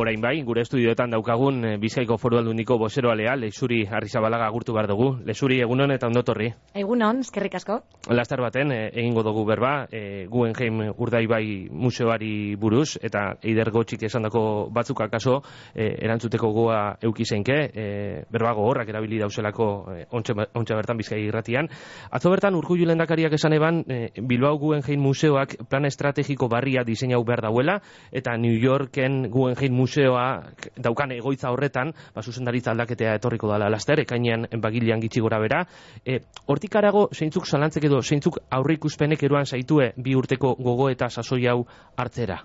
Orain bai, gure estudioetan daukagun eh, Bizkaiko Foru Aldundiko bozeroalea Lezuri Arrizabalaga agurtu behar dugu. Lezuri egunon eta ondotorri. Egunon, eskerrik asko. Lastar baten eh, egingo dugu berba, e, Guggenheim Urdaibai museoari buruz eta eider gotxik esandako batzuk akaso e, erantzuteko goa eukizeinke, e, berbago horrak erabili dauselako e, ontsa bertan Bizkai irratian. Atzo bertan urkullu lendakariak esan eban e, Bilbao Guggenheim museoak plan estrategiko barria diseinau behar dauela eta New Yorken Guggenheim museoa daukan egoitza horretan, ba, zuzendaritza aldaketea etorriko dala laster, ekainean bagilean gitsi gora bera. E, hortik arago, zeintzuk zalantzek edo, zeintzuk aurre ikuspenek eruan zaitue bi urteko gogo eta sasoi hau hartzera?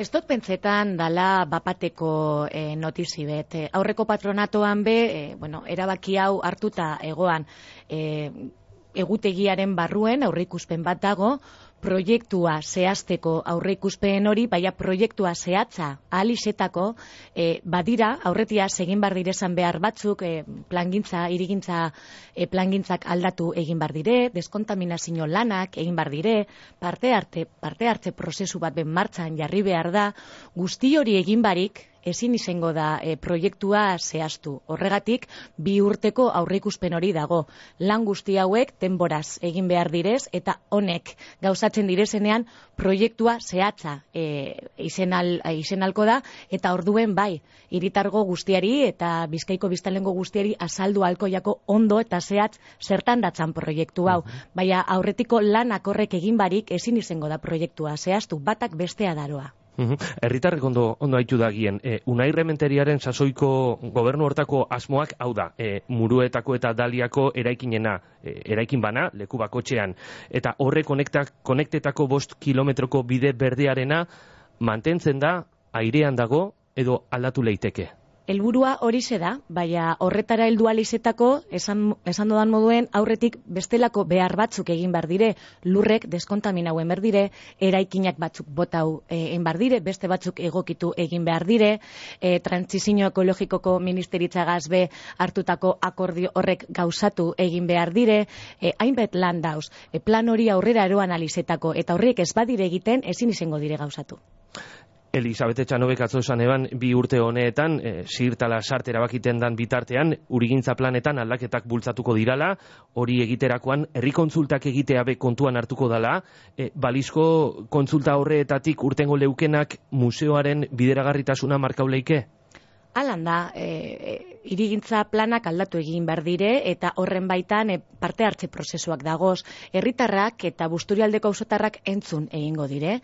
Ez dut pentsetan dala bapateko e, notizi bet. E, aurreko patronatoan be, e, bueno, erabaki hau hartuta egoan e, egutegiaren barruen aurreikuspen bat dago, proiektua zehazteko aurreikuspen hori, baina proiektua zehatza alizetako, e, badira, aurretia segin bar direzan behar batzuk, e, plangintza, irigintza e, plangintzak aldatu egin bar dire, deskontaminazio lanak egin bar dire, parte arte, parte hartze prozesu bat ben martxan jarri behar da, guzti hori egin barik, ezin izango da e, proiektua zehaztu. Horregatik, bi urteko aurreikuspen hori dago. Lan guzti hauek denboraz egin behar direz, eta honek gauzatzen direzenean proiektua zehatza e, izen, al, izenalko da, eta orduen bai, iritargo guztiari eta bizkaiko biztalengo guztiari azaldu alkoiako ondo eta zehatz zertan datzan proiektu hau. Baina aurretiko lan akorrek egin barik ezin izango da proiektua zehaztu, batak bestea daroa. Herritarrek ondo ondo haitu da gien. E, Unai rementeriaren sasoiko gobernu hortako asmoak hau da. E, muruetako eta daliako eraikinena, e, eraikin bana, leku bakotxean. Eta horre konektak, konektetako bost kilometroko bide berdearena mantentzen da, airean dago edo aldatu leiteke. Elburua hori da, baina horretara heldu alizetako, esan, esan dodan moduen, aurretik bestelako behar batzuk egin bar dire, lurrek deskontaminauen behar dire, eraikinak batzuk botau egin bar dire, beste batzuk egokitu egin behar dire, e, transizio ekologikoko ministeritza gazbe hartutako akordio horrek gauzatu egin behar dire, e, hainbet lan dauz, e, plan hori aurrera eroan alizetako, eta horrek ez badire egiten, ezin izango dire gauzatu. Elisabete Txanobek atzo esan eban, bi urte honeetan, e, zirtala sartera bakiten dan bitartean, urigintza planetan aldaketak bultzatuko dirala, hori egiterakoan, herri kontsultak egitea be kontuan hartuko dala, e, balizko kontsulta horreetatik urtengo leukenak museoaren bideragarritasuna markauleike? Alan da, e, irigintza planak aldatu egin behar dire eta horren baitan e, parte hartze prozesuak dagoz. Herritarrak eta busturialdeko ausotarrak entzun egingo dire.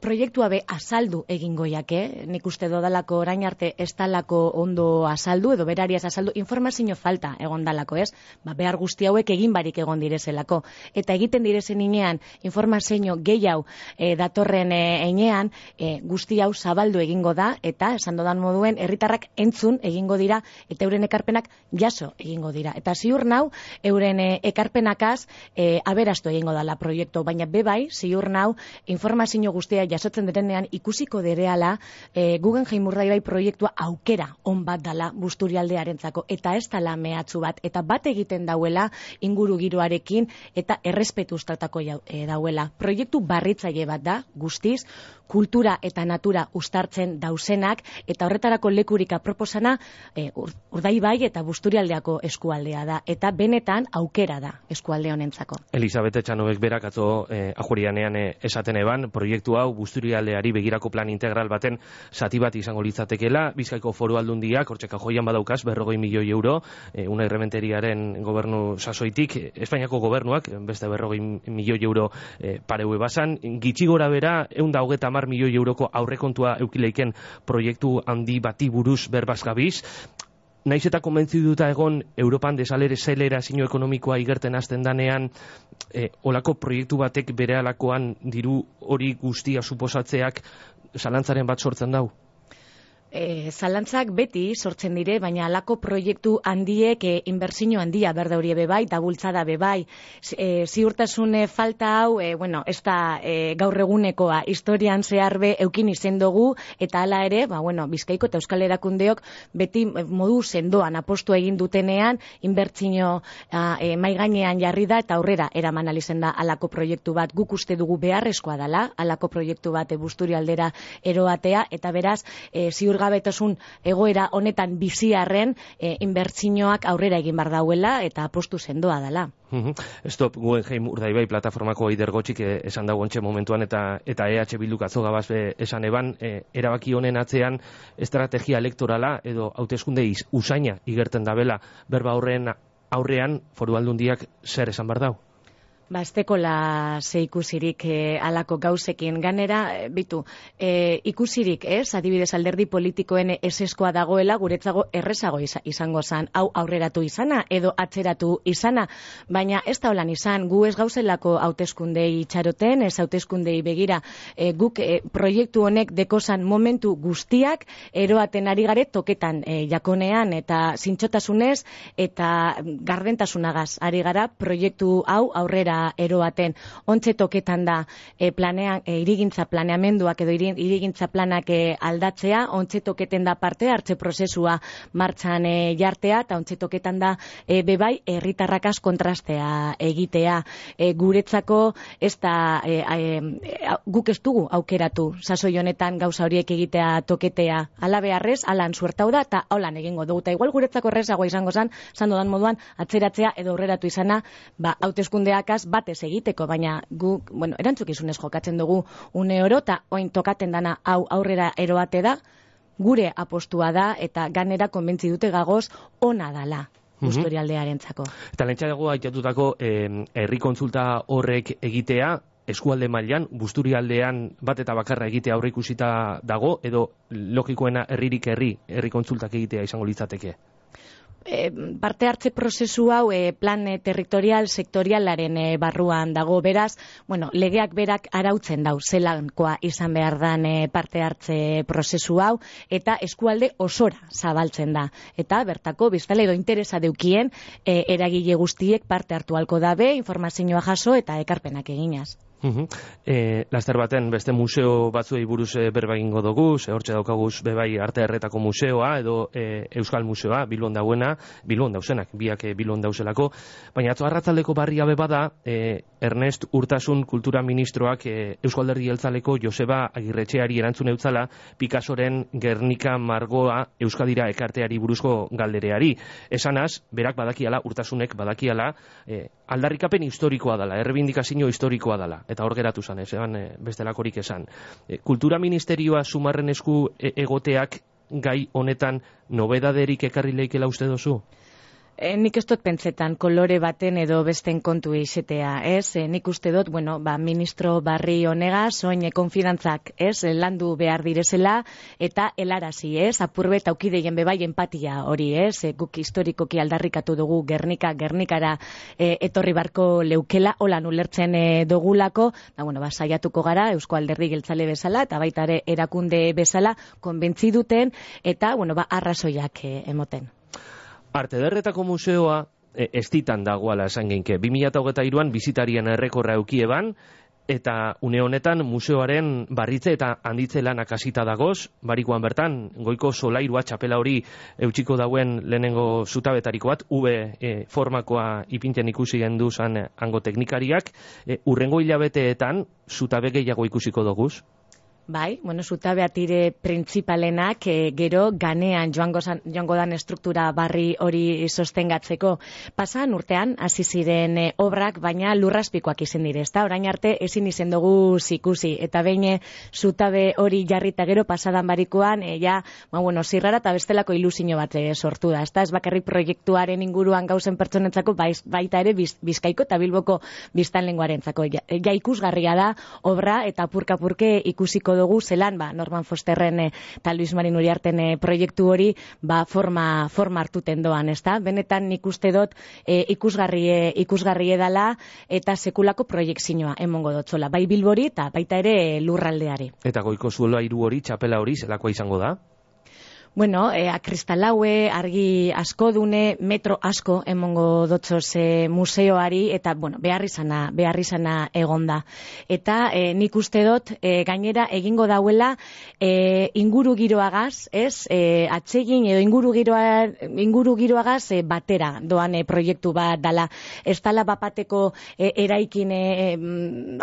Proiektua be azaldu egingo jake, nik uste dodalako orain arte ez talako ondo azaldu edo berariaz azaldu informazio falta egon dalako ez, ba, behar guzti hauek egin barik egon direzelako. Eta egiten direzen inean informazio gehiago e, datorren e, einean e, guzti hau zabaldu egingo da eta esan dodan moduen herritarrak entzun egingo dira eta euren ekarpenak jaso egingo dira. Eta ziur nau, euren e, ekarpenakaz e, aberastu egingo dala proiektu, baina bebai, ziur nau, informazio guztia jasotzen denean ikusiko dereala e, Guggenheim bai proiektua aukera on bat dala busturialdearentzako eta ez dala mehatzu bat, eta bat egiten dauela inguru giroarekin eta errespetu e, dauela. Proiektu barritzaile bat da, guztiz, kultura eta natura ustartzen dausenak, eta horretarako lekurik aproposana e, urdai bai eta busturialdeako eskualdea da. Eta benetan aukera da eskualde honentzako. Elisabete Txanobek berak atzo eh, ajurianean eh, esaten eban, proiektu hau busturialdeari begirako plan integral baten zati bat izango litzatekela, Bizkaiko foru aldundiak, hortxeka joian badaukaz, berrogoi milioi euro, eh, una irrementeriaren gobernu sasoitik, Espainiako gobernuak, beste berrogoi milioi euro eh, pareue basan, gitxi gora bera, egun da hogeta mar milioi euroko aurrekontua eukileiken proiektu handi bati buruz berbazgabiz, naiz eta konbentzi duta egon Europan desalere zelera zino ekonomikoa igerten hasten danean e, olako proiektu batek bere alakoan diru hori guztia suposatzeak zalantzaren bat sortzen dau? E, zalantzak beti sortzen dire, baina alako proiektu handiek e, inbertsio handia berde hori bebai, da bultzada bebai. E, ziurtasune falta hau, e, bueno, ez da e, gaur egunekoa, historian zehar be eukin izen dugu, eta hala ere, ba, bueno, bizkaiko eta euskal erakundeok beti modu sendoan apostu egin dutenean, inbertsio e, maiganean jarri da, eta aurrera eraman alizen da alako proiektu bat, guk uste dugu beharrezkoa dela, alako proiektu bat e, busturi aldera eroatea, eta beraz, e, ziur ziurgabetasun egoera honetan biziarren e, inbertsioak aurrera egin bar dauela eta apostu sendoa dela. Stop Guggenheim urdaibai plataformako eider gotxik eh, esan dago ontxe momentuan eta eta EH Bilduk atzo gabaz esan eban eh, erabaki honen atzean estrategia elektorala edo hauteskunde usaina igerten dabela berba horren aurrean foru aldundiak zer esan bar dau? Basteko la ze ikusirik e, alako gauzekin. Ganera, e, bitu, e, ikusirik, ez, adibidez alderdi politikoen eseskoa dagoela, guretzago errezago izango zan, hau aurreratu izana, edo atzeratu izana, baina ez da holan izan, gu ez gauzelako hauteskundei txaroten, ez hauteskundei begira, e, guk e, proiektu honek dekozan momentu guztiak, eroaten ari gare toketan e, jakonean, eta zintxotasunez, eta gardentasunagaz, ari gara proiektu hau aurrera eroaten ontze toketan da e, planean e, irigintza planeamenduak edo irigintza planak e, aldatzea. Ontze toketen da parte hartze prozesua martxan e, jartea eta ontze toketan da e, bebai herritarrakas kontrastea egitea. E, guretzako ez da e, e, guk ez dugu aukeratu sasoi honetan gauza horiek egitea toketea. Ala beharrez alan suertau da eta holan egingo dugu. Eta igual guretzako errezagoa izango zan sandu dan moduan atzeratzea edo aurreratu izana ba hauteskundeakaz batez egiteko, baina gu, bueno, erantzukizunez jokatzen dugu une oro, eta oin tokaten dana hau aurrera eroate da, gure apostua da, eta ganera konbentzi dute gagoz, ona dala zako. Eta lentsa dugu haitatutako herri kontsulta horrek egitea, eskualde mailan busturi aldean bat eta bakarra egitea aurre ikusita dago, edo logikoena herririk herri, herri kontsultak egitea izango litzateke? E, parte hartze prozesu hau e, plan e, territorial sektorialaren e, barruan dago beraz, bueno, legeak berak arautzen dau zelankoa izan behar dan e, parte hartze prozesu hau eta eskualde osora zabaltzen da. Eta bertako biztale edo interesa deukien e, eragile guztiek parte hartu halko dabe, informazioa jaso eta ekarpenak eginaz. E, laster baten beste museo batzuei buruz e, berba egingo dugu, ze hortxe daukaguz bebai arte erretako museoa edo e, Euskal Museoa, Bilbon dauena, Bilbon dauzenak, biak e, Bilbon dauzelako, baina atzo arratzaldeko barria bada, e, Ernest Urtasun kultura ministroak e, Euskal Derri Eltzaleko Joseba Agirretxeari erantzun eutzala Picassoren Gernika Margoa Euskadira ekarteari buruzko galdereari. Esanaz, berak badakiala, Urtasunek badakiala, e, aldarrikapen historikoa dela, errebindikazio historikoa dela eta hor geratu zan, ez eban e, bestelakorik esan. E, kultura ministerioa sumarren esku e, egoteak gai honetan nobedaderik ekarri leikela uste dozu? E, nik ez dut pentsetan kolore baten edo besten kontu izetea, ez? E, nik uste dut, bueno, ba, ministro barri honega, soin konfidantzak, ez? landu behar direzela, eta helarazi, ez? Apurbe eta aukideien bebai empatia hori, ez? E, guk historikoki aldarrikatu dugu Gernika, Gernikara e, etorri barko leukela, holan ulertzen e, dugulako, da, bueno, ba, saiatuko gara, Eusko Alderri geltzale bezala, eta baita ere erakunde bezala, konbentzi duten, eta, bueno, ba, arrazoiak e, emoten. Arte derretako museoa e, ez ditan dagoala esan genke. 2008an bizitarien errekorra eukieban, eta une honetan museoaren barritze eta handitze lanak hasita dagoz, barikoan bertan, goiko solairua txapela hori eutxiko dauen lehenengo zutabetariko bat, ube e, formakoa ipinten ikusi gendu zan hango teknikariak, e, urrengo hilabeteetan zutabe gehiago ikusiko doguz? Bai, bueno, zutabe atire printzipalenak e, gero ganean joango, zan, joango dan estruktura barri hori sostengatzeko. Pasan urtean, hasi ziren eh, obrak, baina lurraspikoak izen dire, ezta? Orain arte ezin izen dugu zikusi. Eta behin eh, zutabe hori jarrita gero pasadan barikoan, e, ja, ba, bueno, zirrara eta bestelako ilusio bat sortu da. Ezta? Ez bakarrik proiektuaren inguruan gauzen pertsonetzako, baita ere bizkaiko eta bilboko biztan lenguaren zako. Ja, ja ikusgarria da, obra eta purka-purke ikusiko dugu zelan ba Norman Fosterren e, eta Luis Marin Uriarten e, proiektu hori ba forma forma hartuten doan, ezta? Benetan nik uste dut e, ikusgarri ikusgarri edala eta sekulako proiektzioa emongo dotzola, bai Bilbori eta baita ere lurraldeari. Eta goiko zuelo hiru hori, txapela hori zelakoa izango da? Bueno, e, akristalaue, argi asko dune, metro asko emongo dotzoz e, museoari, eta, bueno, behar izana, behar izana egonda. Eta e, nik uste dut, e, gainera egingo dauela e, inguru giroagaz, ez, e, atsegin edo inguru, giroa, inguru giroagaz e, batera doan e, proiektu bat dala. Ez dala bapateko e, eraikin e,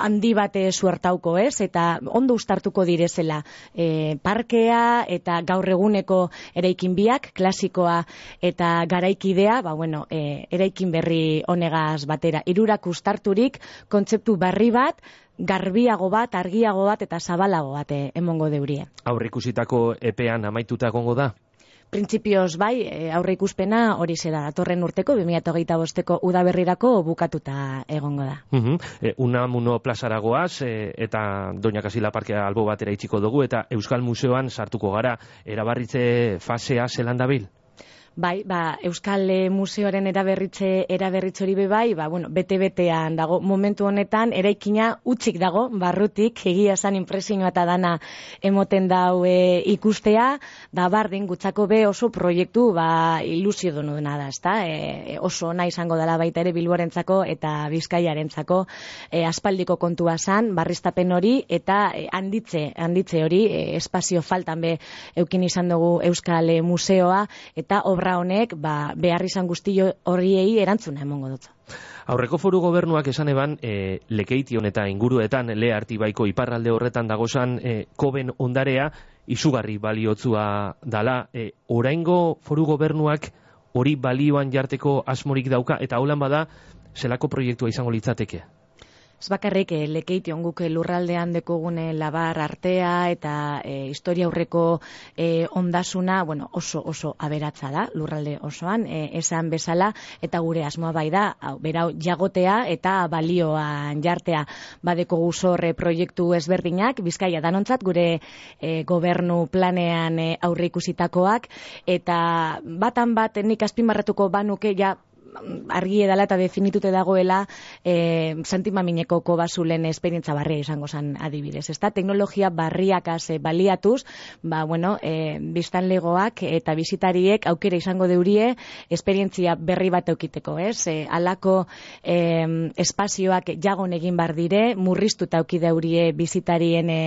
handi bate suertauko, ez, eta ondo ustartuko direzela e, parkea eta gaur eguneko eraikin biak, klasikoa eta garaikidea, ba, bueno, e, eraikin berri honegaz batera. Irurak ustarturik, kontzeptu barri bat, garbiago bat, argiago bat eta zabalago bat e, emongo deurie. Aurrikusitako epean amaituta egongo da? Printzipioz bai, e, aurre ikuspena hori zera, datorren urteko, 2008 bosteko udaberrirako bukatuta egongo da. Uh -huh. e, una muno plazaragoaz, e, eta Doña Kasila Parkea albo batera itxiko dugu, eta Euskal Museoan sartuko gara, erabarritze fasea zelan dabil? Bai, ba, Euskal Museoaren eraberritze eraberritze hori be bai, ba, bueno, bete-betean dago momentu honetan eraikina utzik dago barrutik egia san impresioa eta dana emoten dau e, ikustea, da bardin gutzako be oso proiektu ba ilusio donu dena da, ezta? E, oso ona izango dela baita ere Bilborentzako eta Bizkaiarentzako e, aspaldiko kontua san barristapen hori eta e, handitze, handitze hori e, espazio faltan be eukin izan dugu Euskal Museoa eta obra obra honek ba, behar izan guztio horriei erantzuna emongo dut. Aurreko foru gobernuak esan eban, e, lekeition eta inguruetan le baiko iparralde horretan dagozan e, koben ondarea izugarri baliotzua dala. E, oraingo foru gobernuak hori balioan jarteko asmorik dauka eta holan bada zelako proiektua izango litzateke? Ez bakarrik, e, lekeiti onguk lurraldean dekogune labar artea eta e, historia aurreko e, ondasuna, bueno, oso oso aberatza da, lurralde osoan, e, esan bezala, eta gure asmoa bai da, hau, berau jagotea eta balioan jartea. Badeko guzorre proiektu ezberdinak, bizkaia danontzat, gure e, gobernu planean e, aurre ikusitakoak, eta batan bat nik azpimarratuko banuke ja argi edala eta definitute dagoela e, santimamineko kobasulen esperientza barria izango zan adibidez. Ezta teknologia barriakaz e, baliatuz, ba, bueno, e, biztan legoak eta bizitariek aukera izango deurie esperientzia berri bat eukiteko, ez? E, alako e, espazioak jagon egin bar dire, murriztu eta auki deurie bizitarien e,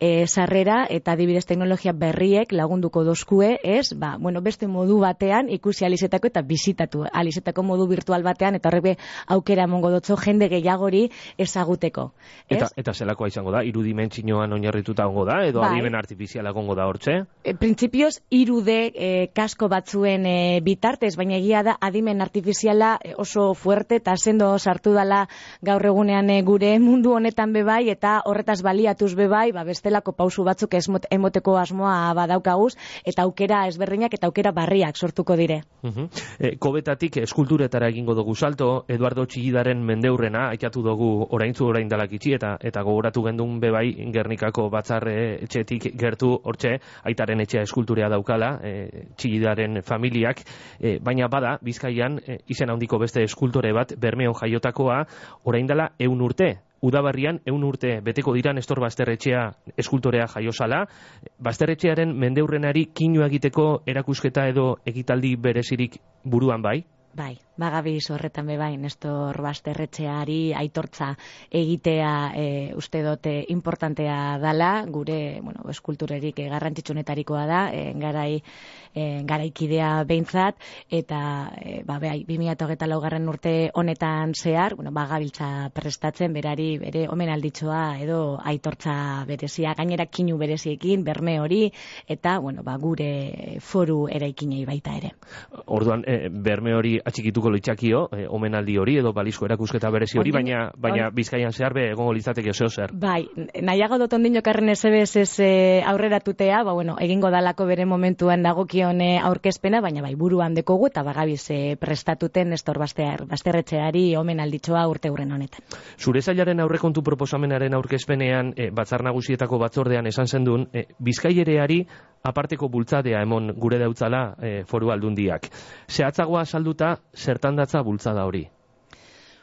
e, sarrera eta adibidez teknologia berriek lagunduko dozkue, ez? Ba, bueno, beste modu batean ikusi alizetako eta bizitatu alizetako modu virtual batean eta horrek aukera emongo dotzo jende gehiagori ezaguteko. Ez? Eta, eta zelakoa izango da, irudimentsinoan oinarrituta ongo da, edo bai. adimen artifiziala gongo da hortze? E, Printzipioz, irude e, kasko batzuen e, bitartez, baina egia da adimen artifiziala oso fuerte eta sendo sartu dala gaur egunean e, gure mundu honetan bebai eta horretaz baliatuz bebai, ba, bestelako pausu batzuk emoteko asmoa badaukaguz eta aukera ezberdinak eta aukera barriak sortuko dire. Uh -huh. e, kobetatik eskultu kulturetara egingo dugu salto, Eduardo Txigidaren mendeurrena, aikatu dugu oraintzu orain dalak eta, eta gogoratu gendun bebai Gernikako batzarre etxetik gertu hortxe, aitaren etxea eskulturea daukala, e, Txigidaren familiak, e, baina bada, bizkaian, e, izen handiko beste eskultore bat, bermeon jaiotakoa, orain dela eun urte, Udabarrian, eun urte beteko dira Nestor Basterretxea eskultorea jaiosala. Basterretxearen mendeurrenari kinu egiteko erakusketa edo egitaldi berezirik buruan bai? Bai, bagabiz horretan bebai, Nestor Basterretxeari aitortza egitea e, uste dote importantea dala, gure bueno, eskulturerik e, garrantzitsunetarikoa da, e, garai e, garaikidea behintzat, eta e, ba, behai, 2008 laugarren urte honetan zehar, bueno, ba, gabiltza prestatzen, berari, bere, omen alditzoa, edo aitortza berezia, gainera kinu bereziekin, berme hori, eta, bueno, ba, gure foru eraikinei baita ere. Orduan, e, berme hori atxikituko litzakio, e, omenaldi hori, edo balizko erakusketa berezi hori, baina, baina bizkaian zehar be, egongo litzateke zeo zer. Bai, nahiago dut ondino karren ez ez e, aurreratutea, ba, bueno, egingo dalako bere momentuan dagokio hone aurkezpena, baina bai buruan dekogu eta bagabiz e, prestatuten Nestor Baster, Basterretxeari omen alditzoa urte hurren honetan. Zure zailaren aurrekontu proposamenaren aurkezpenean e, batzar nagusietako batzordean esan zendun, e, bizkaiereari aparteko bultzadea emon gure dautzala e, foru aldundiak. Zehatzagoa salduta, zertan datza bultzada hori?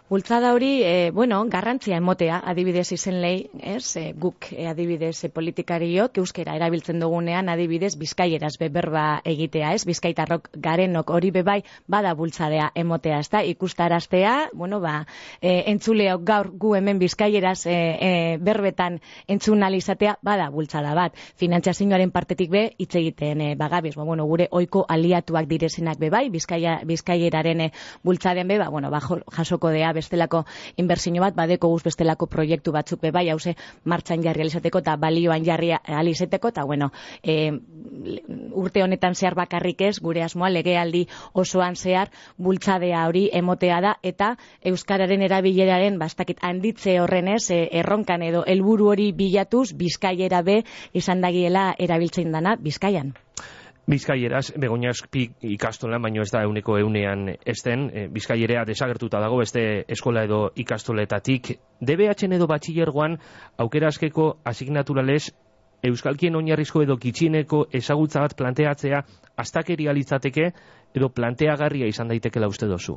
Bultzada hori, e, bueno, garrantzia emotea, adibidez izen lehi, ez, e, guk e, adibidez e, politikariok, euskera erabiltzen dugunean, adibidez, bizkaieraz beberba egitea, ez, bizkaitarrok garenok hori bebai, bada bultzadea emotea, ez da, ikustaraztea, bueno, ba, e, entzuleok gaur gu hemen bizkaieraz e, e, berbetan entzun izatea, bada bultzada bat. Finantziazioaren partetik be, hitz egiten e, bagabiz, ba, bueno, gure oiko aliatuak direzenak bebai, bizkaia, bizkaieraren e, bultzadean be, ba, bueno, ba, jasoko dea bestelako inbertsio bat badeko guz bestelako proiektu batzuk be bai hause martxan jarri alizateko eta balioan jarri alizateko eta bueno e, urte honetan zehar bakarrik ez gure asmoa legealdi osoan zehar bultzadea hori emotea da eta euskararen erabileraren bastakit handitze horrenez e, erronkan edo helburu hori bilatuz bizkaiera be izan dagiela erabiltzen dana bizkaian Bizkaieraz, begonia ikastolan, baino ez da euneko eunean esten, e, bizkaierea desagertuta dago beste eskola edo ikastoletatik. DBH edo batxillergoan, aukera askeko asignaturales, Euskalkien oinarrizko edo kitxineko ezagutza bat planteatzea, astakeri alitzateke edo planteagarria izan daitekela uste dozu.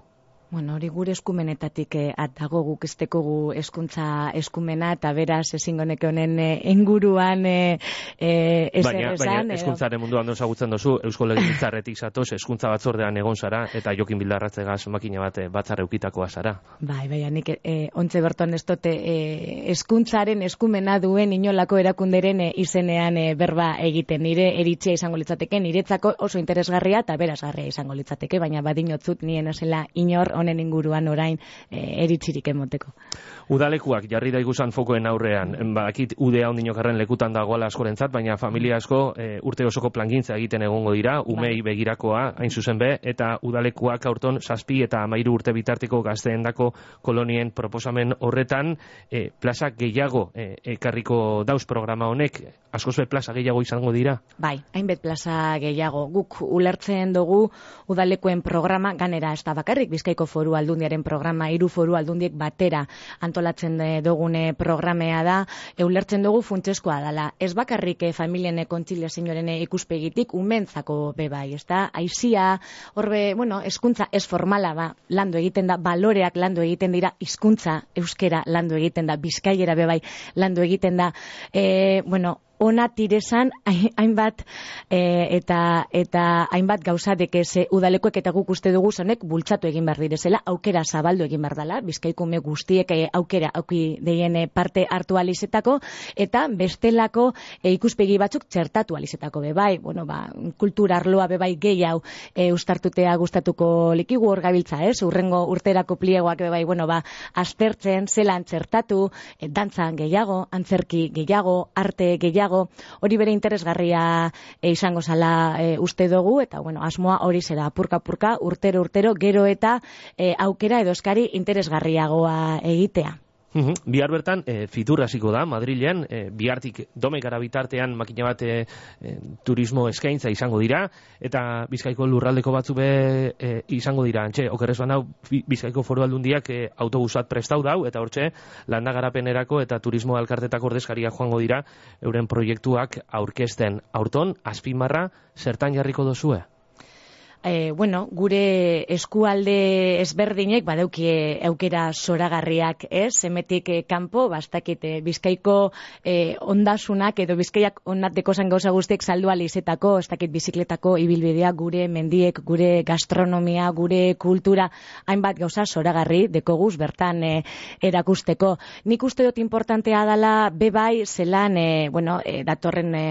Bueno, hori gure eskumenetatik eh, atago guk esteko eskuntza eskumena eta beraz ezingo neke honen eh, inguruan eh, eh, esan. Baina, baina eskuntzaren munduan doza gutzen dozu, Eusko Legitzarretik zatoz, eskuntza batzordean egon zara eta jokin bildarratze gaz makina bat eh, batzar eukitakoa zara. Bai, bai, nik eh, ontze berton ez dote eh, eskuntzaren eskumena duen inolako erakunderen eh, izenean eh, berba egiten nire eritzia izango litzateke, niretzako oso interesgarria eta berazgarria izango litzateke, baina badinotzut nien esela inor honen inguruan orain e, eritzirik emoteko. Udalekuak jarri da ikusan fokoen aurrean, bakit udea ondino karren lekutan dagoela askorentzat, baina familia asko e, urte osoko plangintza egiten egongo dira, umei bai. begirakoa, hain zuzen be, eta udalekuak aurton saspi eta amairu urte bitarteko gazteen dako kolonien proposamen horretan, e, plaza gehiago e, ekarriko dauz programa honek, askoz plaza gehiago izango dira? Bai, hainbet plaza gehiago. Guk ulertzen dugu udalekuen programa, ganera ez da bakarrik, bizkaiko foru aldundiaren programa, hiru foru aldundiek batera antolatzen dugune programea da, eulertzen dugu funtseskoa dela. Ez bakarrik eh, familien kontzilia senyoren ikuspegitik, umentzako bebai, ez da? Aizia, horbe, bueno, eskuntza ez formala, ba, landu egiten da, baloreak landu egiten dira, hizkuntza euskera landu egiten da, bizkaiera bebai landu egiten da, e, bueno, ona tiresan hainbat e, eta eta hainbat gauza deke udalekoek eta guk uste dugu zonek bultzatu egin behar direzela aukera zabaldu egin behar dela. Bizkaiko me guztiek e, aukera auki deien e, parte hartu alizetako eta bestelako e, ikuspegi batzuk txertatu alizetako be bai bueno ba kultura arloa be bai gehi hau e, ustartutea gustatuko likigu hor gabiltza ez? Urrengo urterako pliegoak be bai bueno ba aztertzen zelan txertatu e, dantzan gehiago antzerki gehiago arte gehiago hori bere interesgarria e, izango zala e, uste dugu, eta bueno, asmoa hori zera apurka-apurka, urtero urtero, gero eta e, aukera edo eskari interesgarriagoa egitea. Bihar bertan, e, fitur hasiko da, Madrilen, e, bihartik domekara bitartean makina bat e, turismo eskaintza izango dira, eta bizkaiko lurraldeko batzu be e, izango dira, antxe, okerrez hau bizkaiko foru aldundiak e, autobusat prestau dau, eta hortxe, landa garapenerako eta turismo alkartetak ordezkaria joango dira, euren proiektuak aurkesten aurton, azpimarra, zertan jarriko dozue? E, bueno, gure eskualde ezberdinek badauki aukera soragarriak, ez? Zemetik e, kanpo bastakite Bizkaiko e, ondasunak edo Bizkaiak onnateko zen gauza guztiek saldu alizetako, ez dakit bizikletako ibilbidea gure mendiek, gure gastronomia, gure kultura, hainbat gauza soragarri dekoguz bertan e, erakusteko. Nik uste dut importantea dela bebai zelan, e, bueno, e, datorren e,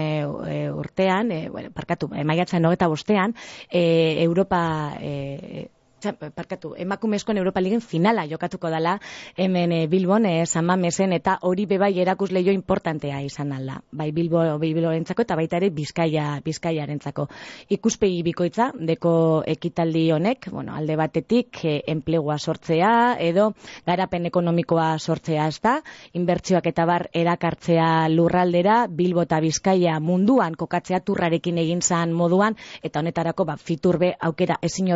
urtean, e, bueno, parkatu, e, maiatzen nogeta bostean, e, Europa eh, parkatu, emakumezkoen Europa Ligen finala jokatuko dala hemen e, Bilbon, e, San eta hori bebai erakus leio importantea izan alda. Bai Bilbo, Bilbo entzako, eta baita ere Bizkaia, Bizkaia rentzako. Ikuspegi bikoitza, deko ekitaldi honek, bueno, alde batetik, e, enplegua sortzea, edo garapen ekonomikoa sortzea ez da, inbertsioak eta bar erakartzea lurraldera, Bilbo eta Bizkaia munduan kokatzea turrarekin egin zan moduan, eta honetarako, ba, fiturbe, aukera ezin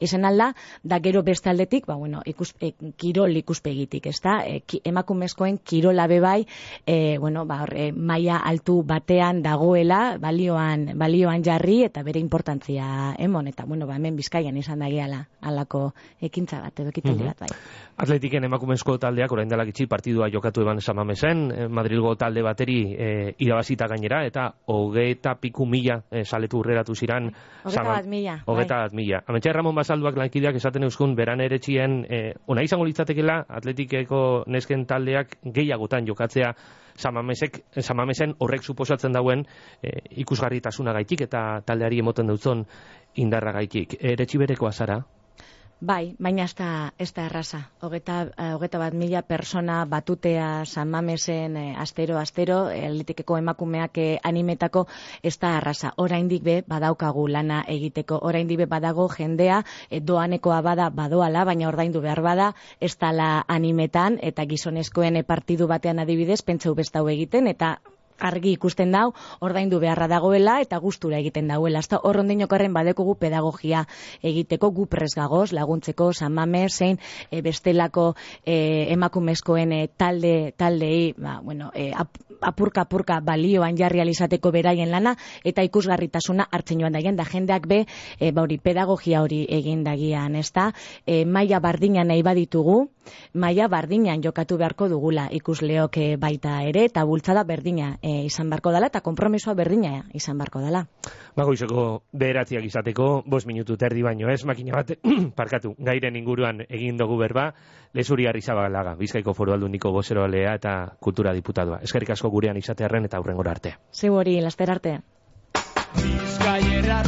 izan alda, da gero beste aldetik, ba, bueno, ikus, e, kirol ikuspegitik, ez da? E, ki, emakumezkoen kirola bebai, e, bueno, ba, e, maia altu batean dagoela, balioan, balioan jarri, eta bere importantzia emon, eta, bueno, ba, hemen bizkaian izan da gehala, alako ekintza bat, edo ekitaldi bat, bai. Atletiken emakumezko taldeak orain dela gitxi partidua jokatu eban samamesen, eh, Madrilgo talde bateri e, irabazita gainera, eta hogeta piku mila e, saletu urreratu ziran. Hogeta bat mila. Hogeta bai. bat mila. Ramon Basalduak lankideak esaten euskun, beran ere txien, e, ona izango litzatekela, atletikeko nesken taldeak gehiagotan jokatzea samamesek, samamesen horrek suposatzen dauen e, ikusgarritasuna gaitik eta taldeari emoten dutzen indarra gaitik. Ere txibereko azara? Bai, baina ez da, ez da erraza. Hogeta, uh, hogeta bat mila persona batutea San Mamesen eh, astero, astero, elitikeko emakumeak eh, animetako ez da erraza. Oraindik be badaukagu lana egiteko. Oraindik be badago jendea eh, doanekoa bada badoala, baina ordaindu behar bada ez la animetan eta gizonezkoen partidu batean adibidez pentsau bestau egiten eta argi ikusten dau, ordaindu beharra dagoela eta gustura egiten dauela. Hasta hor ondinokarren badekugu pedagogia egiteko gu presgagoz laguntzeko samame zein e, bestelako e, emakumezkoen e, talde taldei, ba, bueno, e, apurka apurka balioan jarri alizateko beraien lana eta ikusgarritasuna hartzen joan daien da jendeak be e, ba hori pedagogia hori egin dagian, ezta? E, maila bardina nahi baditugu, maila bardinan jokatu beharko dugula ikusleok e, baita ere eta bultzada berdina e, izan barko dela eta konpromisoa berdina izan barko dela. Bagoizeko beheratziak izateko, bos minutu terdi baino ez, makina bat, parkatu, gairen inguruan egin dugu berba, lezuri harri zabalaga, bizkaiko foru aldu niko alea eta kultura diputatua. Eskerrik asko gurean izatearen eta aurrengora arte. Zeu hori, laster arte. Bizkaierra